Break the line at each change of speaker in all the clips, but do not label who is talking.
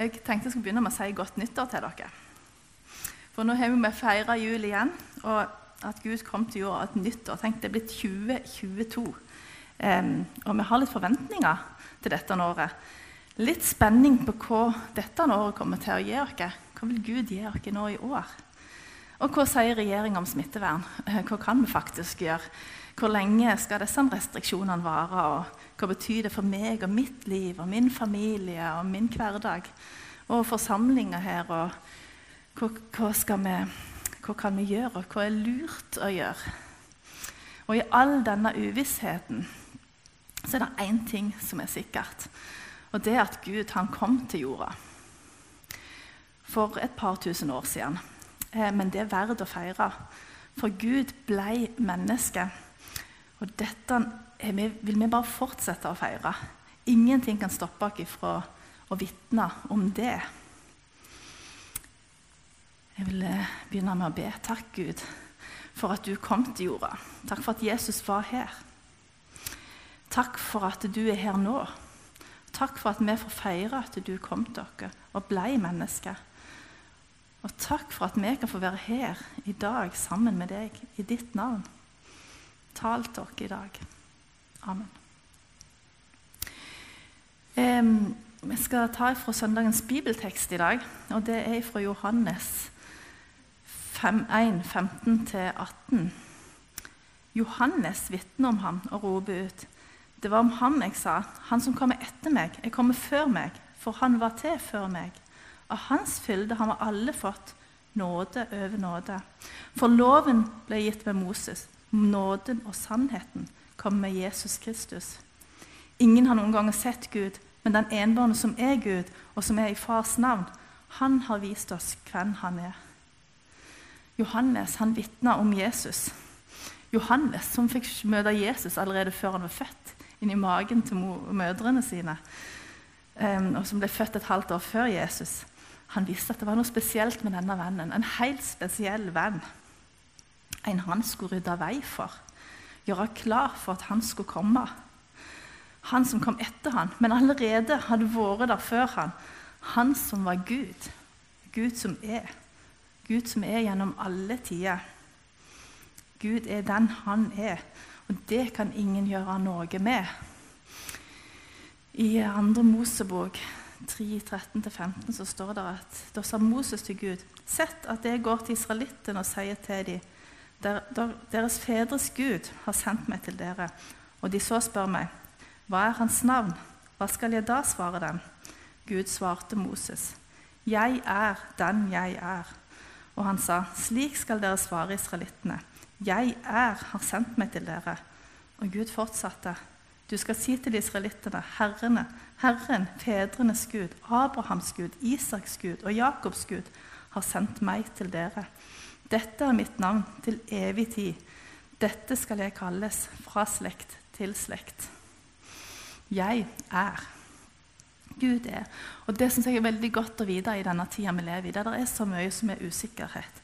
Jeg tenkte jeg skulle begynne med å si godt nyttår til dere. For nå har vi feira jul igjen, og at Gud kom til jorda et nyttår. Tenk, det er blitt 2022. Um, og vi har litt forventninger til dette året. Litt spenning på hva dette året kommer til å gi oss. Hva vil Gud gi oss nå i år? Og hva sier regjeringa om smittevern? Eh, hva kan vi faktisk gjøre? Hvor lenge skal disse restriksjonene vare? Og hva betyr det for meg og mitt liv og min familie og min hverdag? Og forsamlinger her. og hva, hva, vi, hva kan vi gjøre, og hva er lurt å gjøre? Og i all denne uvissheten så er det én ting som er sikkert. Og det er at Gud han kom til jorda for et par tusen år siden. Eh, men det er verdt å feire. For Gud ble menneske. Og dette vi, vil vi bare fortsette å feire. Ingenting kan stoppe oss fra å vitne om det. Jeg vil eh, begynne med å be. Takk, Gud, for at du kom til jorda. Takk for at Jesus var her. Takk for at du er her nå. Takk for at vi får feire at du kom til oss og ble menneske. Og takk for at vi kan få være her i dag sammen med deg i ditt navn. Tal til oss i dag. Amen. Um, vi skal ta fra søndagens bibeltekst i dag, og det er fra Johannes 1, 15-18. Johannes vitner om ham og roper ut. Det var om ham jeg sa, han som kommer etter meg, jeg kommer før meg, for han var til før meg. Av hans fylde har vi alle fått nåde over nåde. For loven ble gitt med Moses, nåden og sannheten kom med Jesus Kristus. Ingen har noen ganger sett Gud, men den enbårne som er Gud, og som er i Fars navn, han har vist oss hvem han er. Johannes han vitna om Jesus. Johannes som fikk møte Jesus allerede før han var født, inni magen til mødrene sine, og som ble født et halvt år før Jesus. Han visste at det var noe spesielt med denne vennen. En helt spesiell venn. En han skulle rydde vei for. Gjøre klar for at han skulle komme. Han som kom etter han, men allerede hadde vært der før han. Han som var Gud. Gud som er. Gud som er gjennom alle tider. Gud er den han er, og det kan ingen gjøre noe med. I 2. Mosebok 3.13-15 så står det at da sa Moses til Gud.: Sett at jeg går til israelittene og sier til dem:" der, der, Deres fedres Gud har sendt meg til dere. Og de så spør meg, hva er hans navn? Hva skal jeg da svare dem? Gud svarte Moses, jeg er den jeg er. Og han sa, 'Slik skal dere svare israelittene.' 'Jeg er, har sendt meg til dere.' Og Gud fortsatte. Du skal si til israelittene, Herrene, Herren, fedrenes Gud, Abrahams Gud, Isaks Gud og Jakobs Gud, har sendt meg til dere. Dette er mitt navn til evig tid. Dette skal jeg kalles fra slekt til slekt. Jeg er. Gud er. Og Det synes jeg er veldig godt å vite i denne tida vi lever i, der det er så mye som er usikkerhet.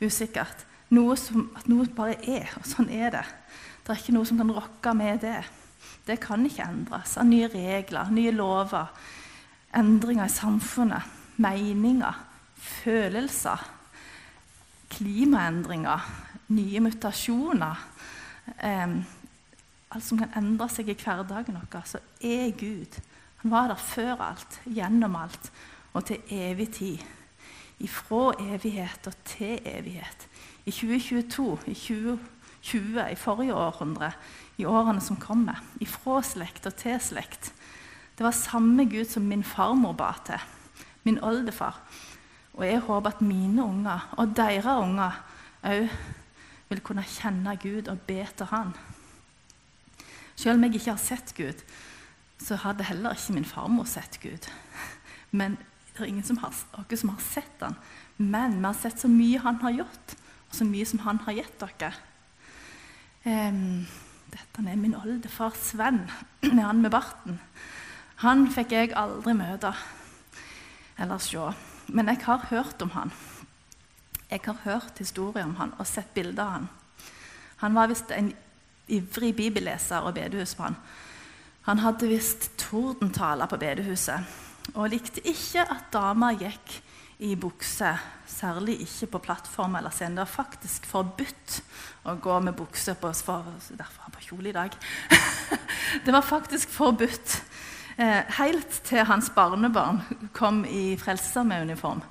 usikkert. Noe som, at noe bare er, og sånn er det. Det er ikke noe som kan rokke med det. Det kan ikke endres av nye regler, nye lover, endringer i samfunnet, meninger, følelser, klimaendringer, nye mutasjoner. Eh, alt som kan endre seg i hverdagen vår, så er Gud han var der før alt, gjennom alt og til evig tid. Ifra evighet og til evighet. I 2022, i 2020, i forrige århundre, i årene som kommer. Ifra slekt og til slekt. Det var samme Gud som min farmor ba til, min oldefar. Og jeg håper at mine unger og deres unger òg vil kunne kjenne Gud og be til Han. Selv om jeg ikke har sett Gud, så hadde heller ikke min farmor sett Gud. Men det er ingen som har, dere som har sett han. Men vi har sett så mye han har gjort, og så mye som han har gitt dere. Um, dette er min oldefar Sven, med han med barten. Han fikk jeg aldri møte eller se. Men jeg har hørt om han. Jeg har hørt historier om han og sett bilder av han. Han var visst en ivrig bibelleser og bedehusmann. Han hadde visst tordentaler på bedehuset. og likte ikke at damer gikk i bukse, særlig ikke på plattform eller scene. Det var faktisk forbudt å gå med bukse på Derfor har jeg på kjole i dag. det var faktisk forbudt. Eh, helt til hans barnebarn kom i frelser med uniform.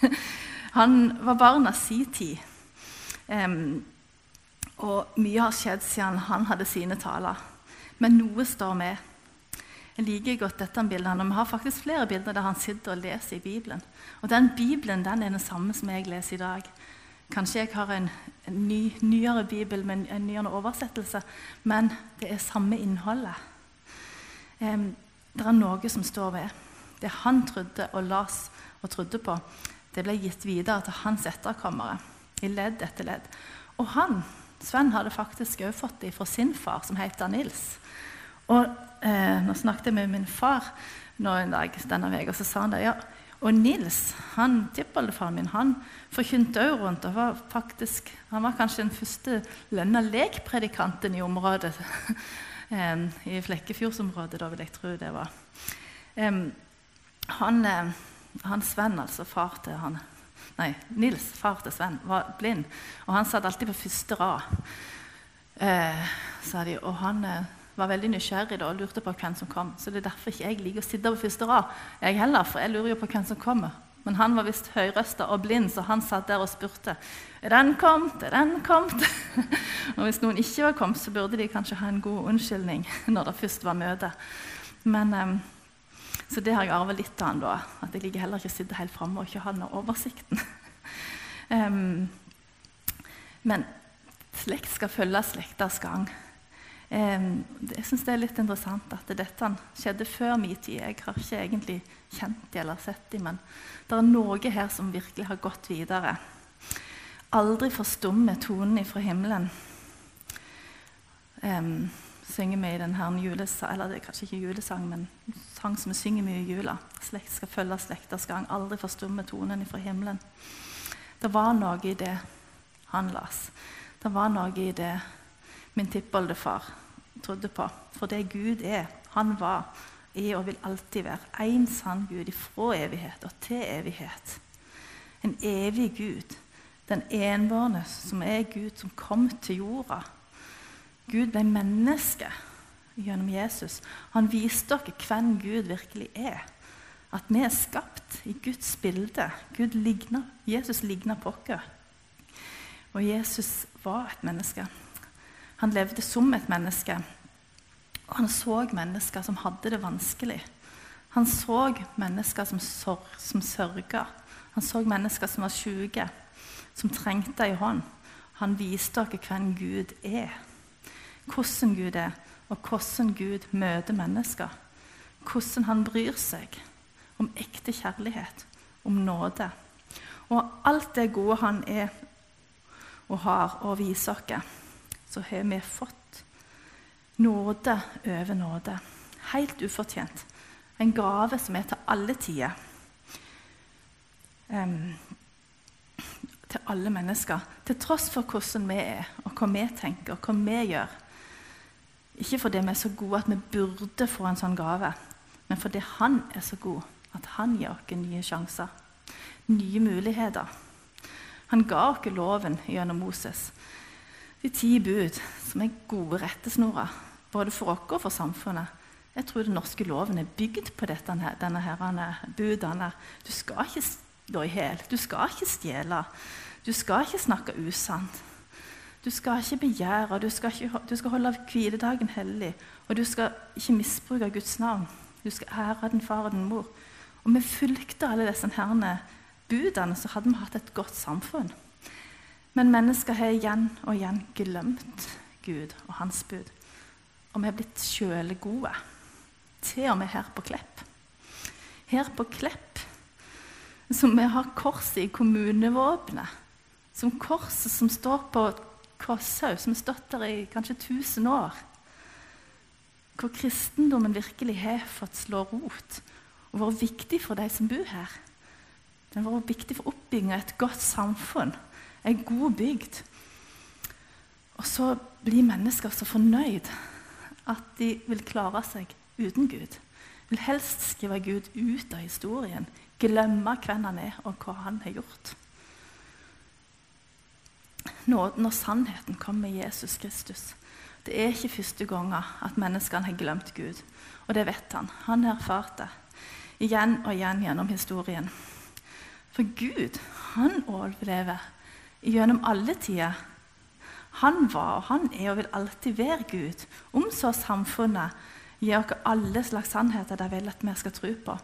han var barn av si tid. Og mye har skjedd siden han hadde sine taler. Men noe står med. Jeg liker godt dette bildet. og Vi har faktisk flere bilder der han sitter og leser i Bibelen. Og den Bibelen den er den samme som jeg leser i dag. Kanskje jeg har en, en ny, nyere bibel med en nyere oversettelse, men det er samme innholdet. Um, det er noe som står ved. Det han trodde og las og trodde på, det ble gitt videre til hans etterkommere i ledd etter ledd. Og han, Sven, hadde faktisk òg fått det fra sin far, som heter Nils. Og eh, Nå snakket jeg med min far nå en dag denne uka, og så sa han det. ja, og Nils, han tippoldefaren min, han forkynte òg rundt. og var faktisk, Han var kanskje den første lønna lekpredikanten i området. I Flekkefjordsområdet, da vil jeg tro det var. Han, han Sven, altså far til han Nei, Nils, far til Sven, var blind. Og han satt alltid på første rad, eh, sa de. Og han eh, var veldig nysgjerrig da, og lurte på hvem som kom. Så det er derfor ikke jeg liker å sitte på første rad, jeg heller, for jeg lurer jo på hvem som kommer. Men han var visst høyrøsta og blind, så han satt der og spurte. Er den kommet? Er den kommet? og hvis noen ikke var kommet, så burde de kanskje ha en god unnskyldning når det først var møte. Men, um, så det har jeg arva litt av han da. At jeg ligger heller ikke sitter helt framme og ikke har den oversikten. um, men slekt skal følge slektas gang. Jeg synes det er litt interessant at dette skjedde før min tid. Jeg har ikke egentlig kjent dem eller sett dem, men det er noe her som virkelig har gått videre. Aldri forstumme tonen ifra himmelen. Um, synger vi i denne julesang, eller det er kanskje ikke julesang, men sang som vi synger mye i jula. Slekt skal følge slekters gang. Aldri forstumme tonen ifra himmelen. Det var noe i det han las. Det var noe i det min tippoldefar trodde på. For det Gud er, han var, er og vil alltid være én sann Gud fra evighet og til evighet. En evig Gud, den enbårne som er Gud, som kom til jorda. Gud ble menneske gjennom Jesus. Han viste dere hvem Gud virkelig er. At vi er skapt i Guds bilde. Gud ligner, Jesus ligner på oss. Og Jesus var et menneske. Han levde som et menneske. Og han så mennesker som hadde det vanskelig. Han så mennesker som, sør som sørga. Han så mennesker som var sjuke, som trengte ei hånd. Han viste dere hvem Gud er, hvordan Gud er, og hvordan Gud møter mennesker. Hvordan han bryr seg om ekte kjærlighet, om nåde. Og alt det gode han er og har å vise oss så har vi fått nåde over nåde. Helt ufortjent. En gave som er til alle tider. Um, til alle mennesker. Til tross for hvordan vi er, og hva vi tenker, og hva vi gjør. Ikke fordi vi er så gode at vi burde få en sånn gave, men fordi Han er så god at han gir oss nye sjanser, nye muligheter. Han ga oss loven gjennom Moses, de ti bud, som er gode rettesnorer, både for oss og for samfunnet. Jeg tror den norske loven er bygd på dette, denne herrene, budene. Du skal ikke slå i hjel, du skal ikke stjele, du skal ikke snakke usant. Du skal ikke begjære, du skal, ikke, du skal holde hviledagen hellig. Og du skal ikke misbruke Guds navn. Du skal ære din far og din mor. Om vi fulgte alle disse herrene budene, så hadde vi hatt et godt samfunn. Men mennesker har igjen og igjen glemt Gud og hans bud. Og vi er blitt kjølegode til og med her på Klepp. Her på Klepp, som vi har korset i kommunevåpenet. Som korset som står på Kvasshaug, som har stått der i kanskje 1000 år. Hvor kristendommen virkelig har fått slå rot og vært viktig for de som bor her. Den har vært viktig for oppbygging av et godt samfunn ei god bygd. Og så blir mennesker så fornøyd at de vil klare seg uten Gud. Vil helst skrive Gud ut av historien. Glemme hvem han er, og hva han har gjort. Nåden og sannheten kommer med Jesus Kristus. Det er ikke første gangen at menneskene har glemt Gud. Og det vet han. Han har erfart det igjen og igjen gjennom historien. For Gud, han overlever gjennom alle tider. Han var og han er og vil alltid være Gud. Om så samfunnet gir oss alle slags sannheter de vil at vi skal tro på,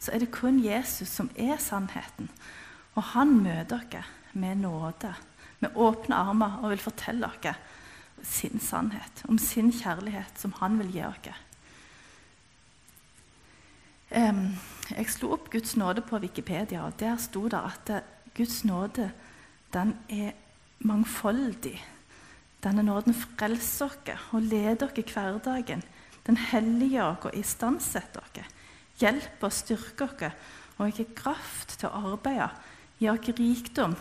så er det kun Jesus som er sannheten. Og han møter oss med nåde, med åpne armer, og vil fortelle oss sin sannhet, om sin kjærlighet, som han vil gi oss. Jeg slo opp Guds nåde på Wikipedia, og der sto det at Guds nåde den er mangfoldig. Denne nåden frelser dere og leder dere hverdagen. Den helliger oss og istandsetter dere. hjelper og styrker dere og gir kraft til å arbeide, gir dere rikdom.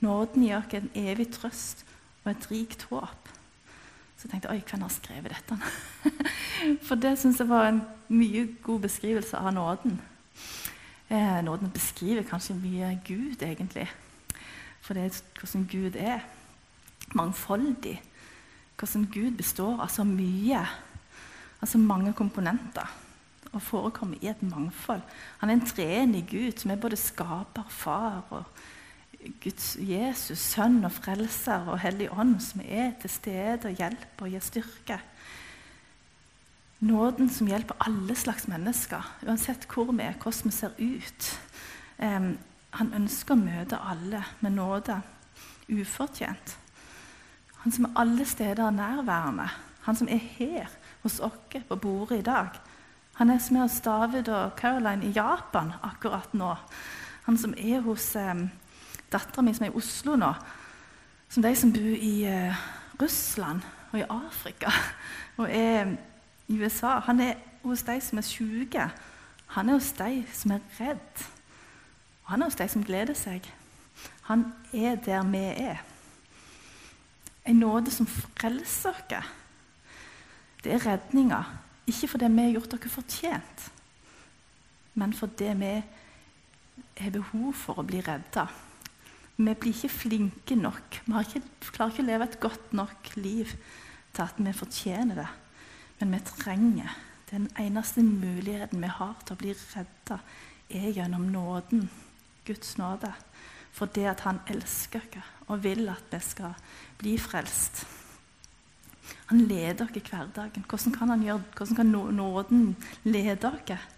Nåden gir dere en evig trøst og et rikt håp. Så jeg tenkte oi, hvem har skrevet dette? For det syns jeg var en mye god beskrivelse av nåden. Eh, nåden beskriver kanskje mye Gud, egentlig. For det er hvordan Gud er. Mangfoldig. Hvordan Gud består av så mye. Altså mange komponenter. Og forekommer i et mangfold. Han er en treenig Gud som er både skaper, far og Guds Jesus, sønn og frelser og Hellig ånd, som er til stede og hjelper og gir styrke. Nåden som hjelper alle slags mennesker, uansett hvor vi er, hvordan vi ser ut. Um, han ønsker å møte alle med nåde, ufortjent. Han som er alle steder nærværende. Han som er her hos oss på bordet i dag. Han er som er hos David og Caroline i Japan akkurat nå. Han som er hos eh, dattera mi som er i Oslo nå, som de som bor i eh, Russland og i Afrika og er i USA. Han er hos de som er syke. Han er hos de som er redd. Og han er hos de som gleder seg. Han er der vi er. En nåde som frelser oss. Det er redninga. Ikke fordi vi har gjort dere fortjent, men fordi vi har behov for å bli redda. Vi blir ikke flinke nok. Vi ikke, klarer ikke å leve et godt nok liv til at vi fortjener det. Men vi trenger Den eneste muligheten vi har til å bli redda, er gjennom nåden, Guds nåde. For det at Han elsker oss og vil at vi skal bli frelst. Han leder oss i hverdagen. Hvordan kan, gjøre, hvordan kan nåden lede oss?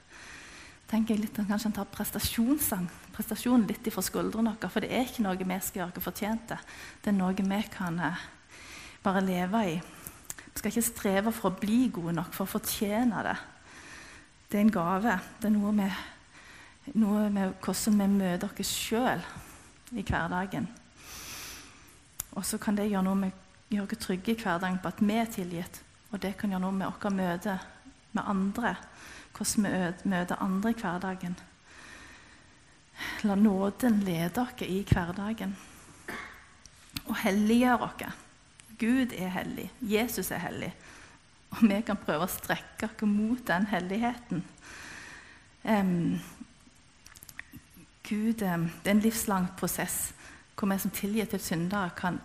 tenker jeg litt, Kanskje han tar prestasjonssang, prestasjonen litt ifra skuldrene våre. For det er ikke noe vi skal gjøre oss fortjent til. Det er noe vi kan eh, bare leve i. Vi skal ikke streve for å bli gode nok, for å fortjene det. Det er en gave. Det er noe med, noe med hvordan vi møter oss sjøl i hverdagen. Og så kan det gjøre noe med gjøre oss trygge i hverdagen på at vi er tilgitt. Og det kan gjøre noe med vårt møte med andre hvordan vi møter andre i hverdagen. La nåden lede oss i hverdagen og helliggjøre oss. Gud er hellig, Jesus er hellig, og vi kan prøve å strekke oss mot den helligheten. Um, Gud, det er en livslang prosess hvor vi som tilgitte syndere kan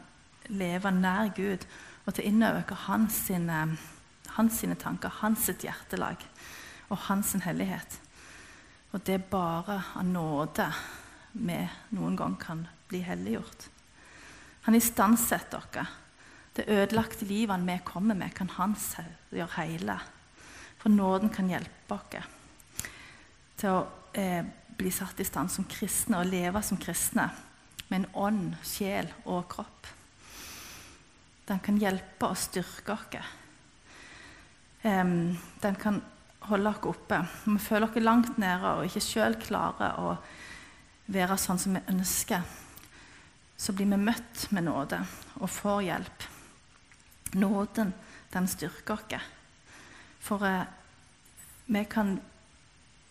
leve nær Gud og til innover hans, sine, hans sine tanker, hans hjertelag og hans hellighet. Og det er bare av nåde vi noen gang kan bli helliggjort. Han istandsetter oss. Det ødelagte livet vi kommer med, kan han gjøre hele. For nåden kan hjelpe oss til å eh, bli satt i stand som kristne og leve som kristne med en ånd, sjel og kropp. Den kan hjelpe og styrke oss. Den kan holde oss oppe. Når vi føler oss langt nede og ikke sjøl klarer å være sånn som vi ønsker, så blir vi møtt med nåde og får hjelp. Nåden, den styrker oss. For eh, vi, kan,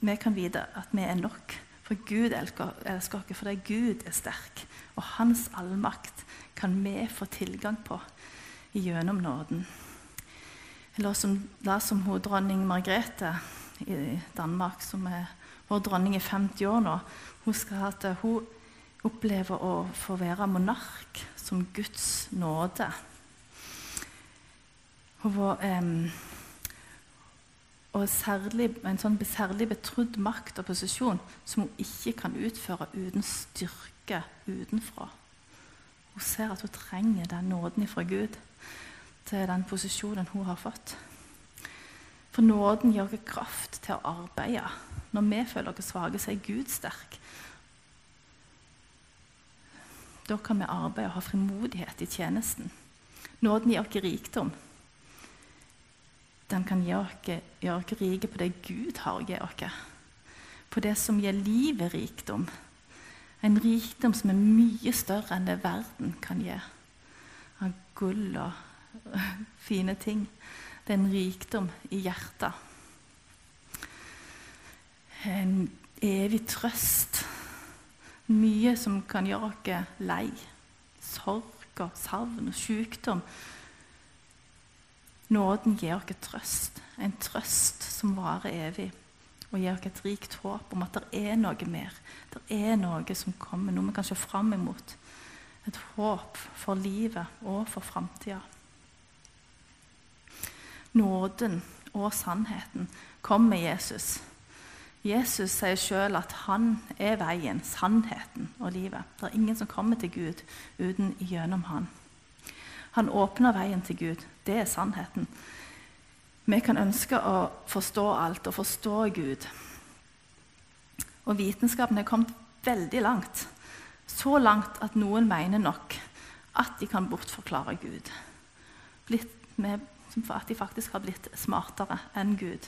vi, kan, vite at vi er nok. For Gud elsker, elsker oss fordi Gud er sterk. Og hans allmakt kan vi få tilgang på gjennom nåden. Eller som, da som hun, dronning Margrethe i Danmark, som er vår dronning i 50 år nå, hun skal at hun opplever å få være monark som Guds nåde. Hun var eh, og særlig, en sånn særlig betrodd makt og posisjon som hun ikke kan utføre uten styrke utenfra. Hun ser at hun trenger den nåden fra Gud til den posisjonen hun har fått. For nåden gir oss kraft til å arbeide. Når vi føler oss svake, så er Gud sterk. Da kan vi arbeide og ha frimodighet i tjenesten. Nåden gir oss rikdom. Den kan gjøre oss rike på det Gud har å gi oss. På det som gir livet rikdom. En rikdom som er mye større enn det verden kan gi. Av gull og fine ting. Det er en rikdom i hjertet. En evig trøst. Mye som kan gjøre oss lei. Sorg og savn og sykdom Nåden gir oss trøst, en trøst som varer evig, og gir oss et rikt håp om at det er noe mer. Det er noe som kommer, noe vi kan se fram imot. Et håp for livet og for framtida. Nåden og sannheten kommer med Jesus. Jesus sier sjøl at han er veien, sannheten og livet. Det er ingen som kommer til Gud uten gjennom han. Han åpner veien til Gud. Det er sannheten. Vi kan ønske å forstå alt og forstå Gud. Og vitenskapen er kommet veldig langt. Så langt at noen mener nok at de kan bortforklare Gud. Med, at de faktisk har blitt smartere enn Gud.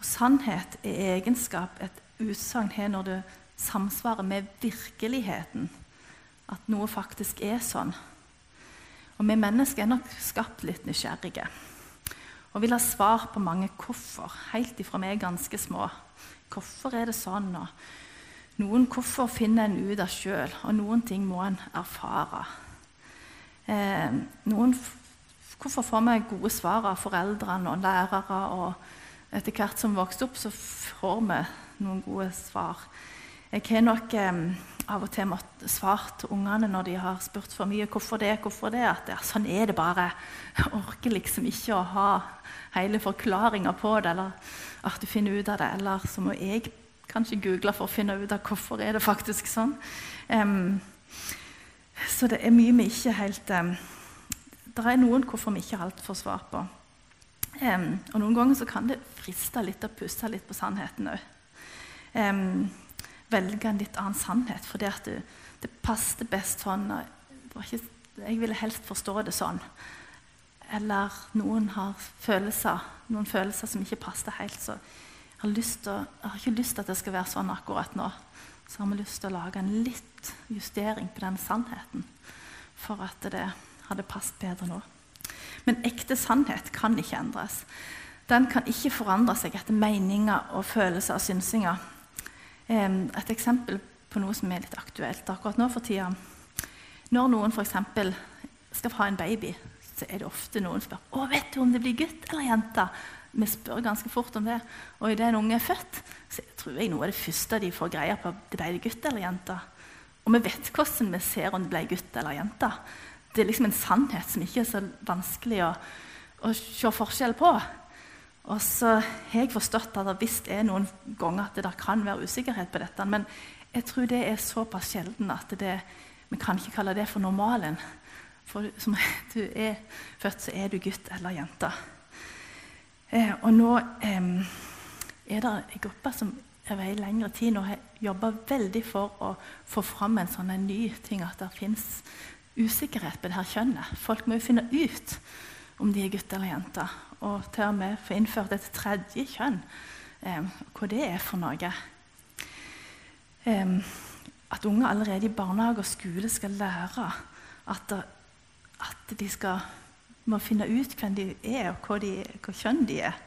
Og Sannhet er egenskap et utsagn har når det samsvarer med virkeligheten. At noe faktisk er sånn. Og vi mennesker er nok skapt litt nysgjerrige og vil ha svar på mange hvorfor, helt ifra vi er ganske små. Hvorfor er det sånn? Og noen hvorfor finner en ut av sjøl, og noen ting må en erfare. Eh, noen hvorfor får vi gode svar av foreldrene og lærere, og etter hvert som vi vokser opp, så får vi noen gode svar. Jeg har nok eh, av og til måttet til ungene når de har spurt for mye hvorfor det, hvorfor det, at ja, sånn er det bare. Jeg orker liksom ikke å ha hele forklaringa på det, eller at du finner ut av det. Eller så må jeg kanskje google for å finne ut av hvorfor er det faktisk sånn. Um, så det er mye vi ikke helt um, Det er noen hvorfor vi ikke alt får svar på. Um, og noen ganger så kan det friste litt å pusse litt på sannheten òg velge en litt annen sannhet. For det, det passet best sånn. Ikke, jeg ville helst forstå det sånn. Eller noen har følelser, noen følelser som ikke passer helt. Så jeg har, til, jeg har, ikke lyst til at det skal være sånn akkurat nå. Så har vi lyst til å lage en litt justering på den sannheten for at det hadde passet bedre nå. Men ekte sannhet kan ikke endres. Den kan ikke forandre seg etter meninger og følelser og synsinger. Et eksempel på noe som er litt aktuelt akkurat nå for tida. Når noen f.eks. skal ha en baby, så er det ofte noen som spør å, vet du om det blir gutt eller jente. Vi spør ganske fort om det. Og idet en unge er født, så tror jeg noe av det første de får greie på, det ble det gutt eller jente. Og vi vet hvordan vi ser om det ble gutt eller jente. Det er liksom en sannhet som ikke er så vanskelig å, å se forskjell på. Og så har jeg forstått at det visst er noen ganger at det kan være usikkerhet på dette. Men jeg tror det er såpass sjelden at det, vi kan ikke kalle det for normalen. For som du er født, så er du gutt eller jente. Eh, og nå eh, er det en gruppe som over en lengre tid nå har jobba veldig for å få fram en sånn en ny ting, at det fins usikkerhet på det her kjønnet. Folk må jo finne ut om de er gutter eller jenter. Og til og med få innført et tredje kjønn. Eh, hva det er for noe. Eh, at unger allerede i barnehage og skole skal lære at, at de skal, må finne ut hvem de er, og hva, de, hva kjønn de er.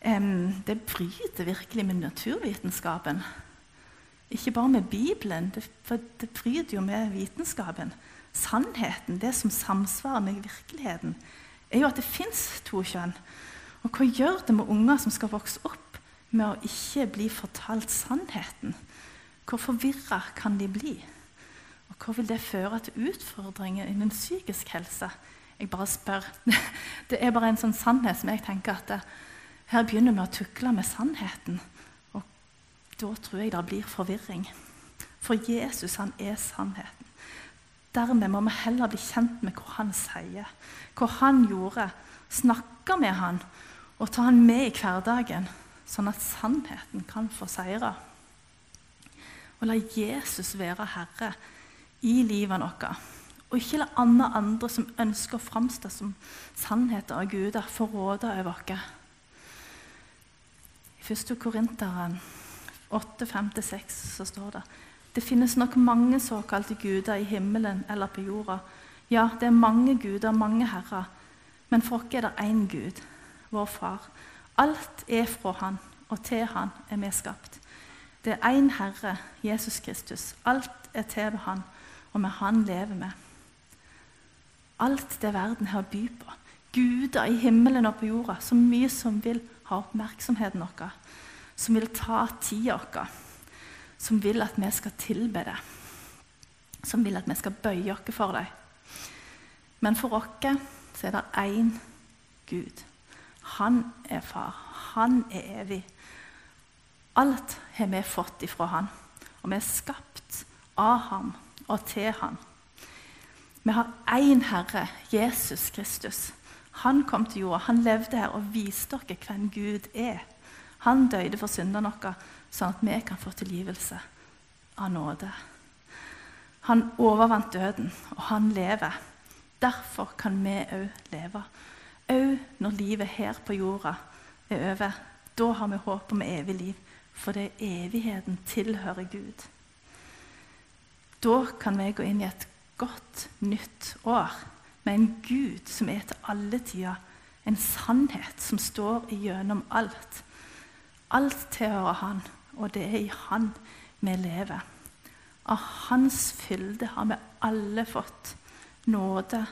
Um, det bryter virkelig med naturvitenskapen. Ikke bare med Bibelen, det, for det bryter jo med vitenskapen. Sannheten, det som samsvarer med virkeligheten, er jo at det fins to kjønn. Og hva gjør det med unger som skal vokse opp med å ikke bli fortalt sannheten? Hvor forvirra kan de bli? Og hva vil det føre til utfordringer innen psykisk helse? Jeg bare spør. Det er bare en sånn sannhet som jeg tenker at det, her begynner vi å tukle med sannheten. Og da tror jeg det blir forvirring. For Jesus, han er sannheten. Dermed må vi heller bli kjent med hva han sier, hva han gjorde. Snakke med han og ta han med i hverdagen, sånn at sannheten kan få seire. Og la Jesus være herre i livet vårt. Og ikke la andre, andre som ønsker å framstå som sannheter av guder, få råde over oss. I 1. Korinteren 8.5-6 så står det det finnes nok mange såkalte guder i himmelen eller på jorda. Ja, det er mange guder, mange herrer. Men for oss er det én Gud, vår Far. Alt er fra Han, og til Han er vi skapt. Det er én Herre, Jesus Kristus. Alt er til ved Han, og med Han lever vi. Alt det verden har å by på. Guder i himmelen og på jorda, så mye som vil ha oppmerksomheten vår, som vil ta tida vår som vil at vi skal tilbe det. Som vil at vi skal bøye oss for dem. Men for oss så er det én Gud. Han er far. Han er evig. Alt har vi fått ifra han, og vi er skapt av ham og til han. Vi har én Herre, Jesus Kristus. Han kom til jorda, han levde her og viste dere hvem Gud er. Han døde for syndene våre sånn at vi kan få tilgivelse av nåde. Han overvant døden, og han lever. Derfor kan vi òg leve. Òg når livet her på jorda er over. Da har vi håp om evig liv, for det er evigheten tilhører Gud. Da kan vi gå inn i et godt, nytt år med en Gud som er til alle tider en sannhet som står igjennom alt. Alt tilhører Han og det er i Han vi lever. Av Hans fylde har vi alle fått nåde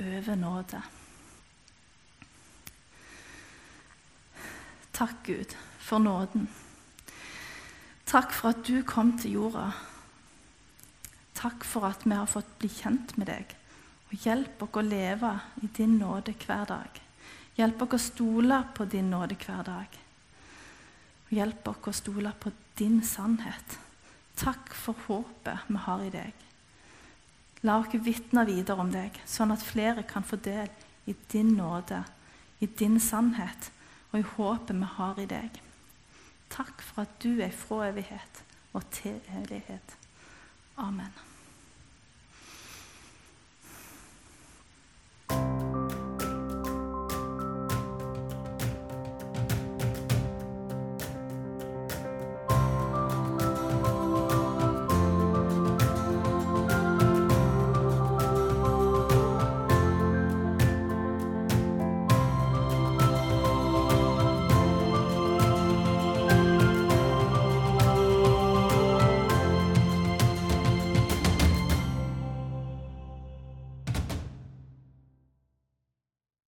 over nåde. Takk, Gud, for nåden. Takk for at du kom til jorda. Takk for at vi har fått bli kjent med deg. Og hjelp oss å leve i din nåde hver dag. Hjelp oss å stole på din nåde hver dag. Hjelp oss å stole på din sannhet. Takk for håpet vi har i deg. La oss vitne videre om deg, sånn at flere kan få del i din nåde, i din sannhet og i håpet vi har i deg. Takk for at du er fra evighet og til evighet. Amen.